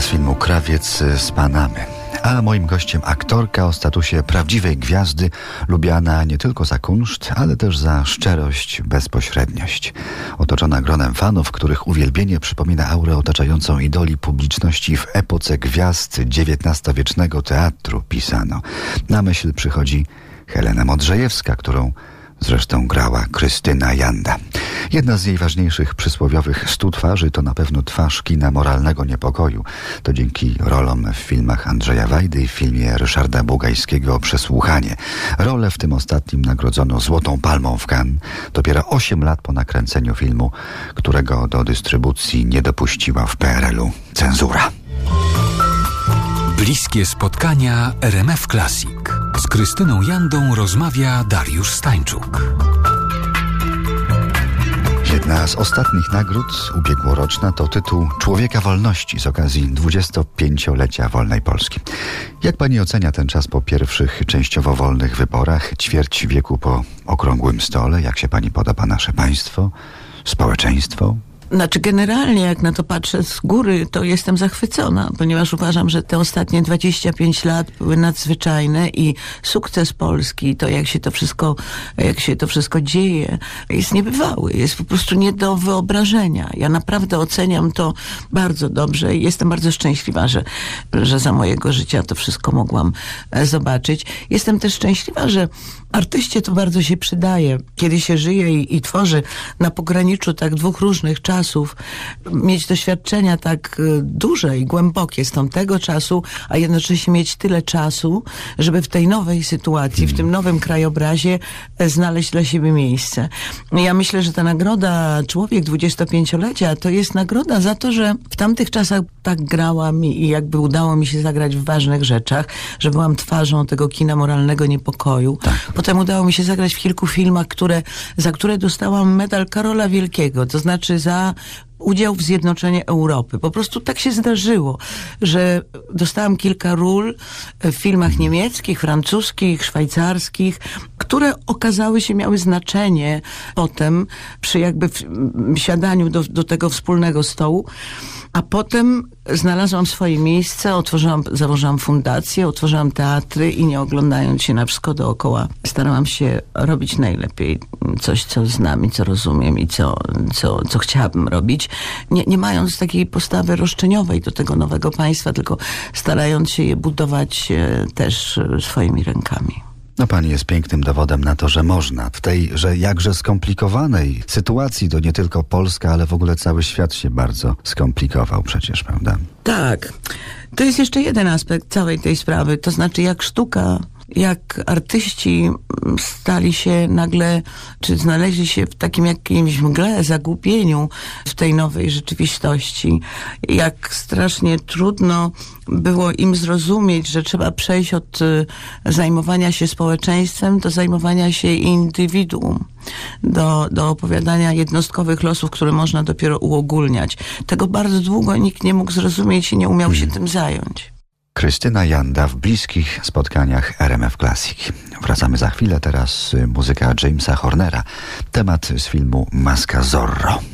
z filmu Krawiec z Panamy. A moim gościem aktorka o statusie prawdziwej gwiazdy, lubiana nie tylko za kunszt, ale też za szczerość, bezpośredniość. Otoczona gronem fanów, których uwielbienie przypomina aurę otaczającą idoli publiczności w epoce gwiazd XIX-wiecznego teatru pisano. Na myśl przychodzi Helena Modrzejewska, którą zresztą grała Krystyna Janda. Jedna z jej ważniejszych przysłowiowych stu twarzy to na pewno twarz kina moralnego niepokoju. To dzięki rolom w filmach Andrzeja Wajdy i w filmie Ryszarda Bugajskiego Przesłuchanie. Rolę w tym ostatnim nagrodzono Złotą Palmą w Cannes dopiero 8 lat po nakręceniu filmu, którego do dystrybucji nie dopuściła w PRL-u cenzura. Bliskie spotkania RMF Classic. Z Krystyną Jandą rozmawia Dariusz Stańczuk. Jedna z ostatnich nagród ubiegłoroczna to tytuł Człowieka Wolności z okazji 25-lecia wolnej Polski. Jak pani ocenia ten czas po pierwszych częściowo wolnych wyborach, ćwierć wieku po okrągłym stole? Jak się pani podoba nasze państwo, społeczeństwo? Znaczy generalnie jak na to patrzę z góry, to jestem zachwycona, ponieważ uważam, że te ostatnie 25 lat były nadzwyczajne i sukces Polski, to jak się to wszystko, jak się to wszystko dzieje, jest niebywały, jest po prostu nie do wyobrażenia. Ja naprawdę oceniam to bardzo dobrze i jestem bardzo szczęśliwa, że, że za mojego życia to wszystko mogłam e, zobaczyć. Jestem też szczęśliwa, że artyście to bardzo się przydaje, kiedy się żyje i, i tworzy na pograniczu tak dwóch różnych czasów, czasów, mieć doświadczenia tak e, duże i głębokie z tamtego czasu, a jednocześnie mieć tyle czasu, żeby w tej nowej sytuacji, w tym nowym krajobrazie e, znaleźć dla siebie miejsce. Ja myślę, że ta nagroda Człowiek 25-lecia to jest nagroda za to, że w tamtych czasach tak grałam i jakby udało mi się zagrać w ważnych rzeczach, że byłam twarzą tego kina moralnego niepokoju. Tak. Potem udało mi się zagrać w kilku filmach, które, za które dostałam medal Karola Wielkiego, to znaczy za udział w zjednoczeniu Europy. Po prostu tak się zdarzyło, że dostałam kilka ról w filmach niemieckich, francuskich, szwajcarskich, które okazały się, miały znaczenie potem przy jakby siadaniu do, do tego wspólnego stołu. A potem znalazłam swoje miejsce, otworzyłam, założyłam fundację, otworzyłam teatry i nie oglądając się na wszystko dookoła, starałam się robić najlepiej coś, co znam i co rozumiem i co, co, co chciałabym robić. Nie, nie mając takiej postawy roszczeniowej do tego nowego państwa, tylko starając się je budować e, też e, swoimi rękami. No pani jest pięknym dowodem na to, że można. W tej, że jakże skomplikowanej sytuacji, to nie tylko Polska, ale w ogóle cały świat się bardzo skomplikował przecież, prawda? Tak. To jest jeszcze jeden aspekt całej tej sprawy, to znaczy jak sztuka jak artyści stali się nagle, czy znaleźli się w takim jakimś mgle, zagubieniu w tej nowej rzeczywistości. Jak strasznie trudno było im zrozumieć, że trzeba przejść od y, zajmowania się społeczeństwem do zajmowania się indywiduum, do, do opowiadania jednostkowych losów, które można dopiero uogólniać. Tego bardzo długo nikt nie mógł zrozumieć i nie umiał się tym zająć. Krystyna Janda w bliskich spotkaniach RMF Classic. Wracamy za chwilę, teraz muzyka Jamesa Hornera. Temat z filmu Maska Zorro.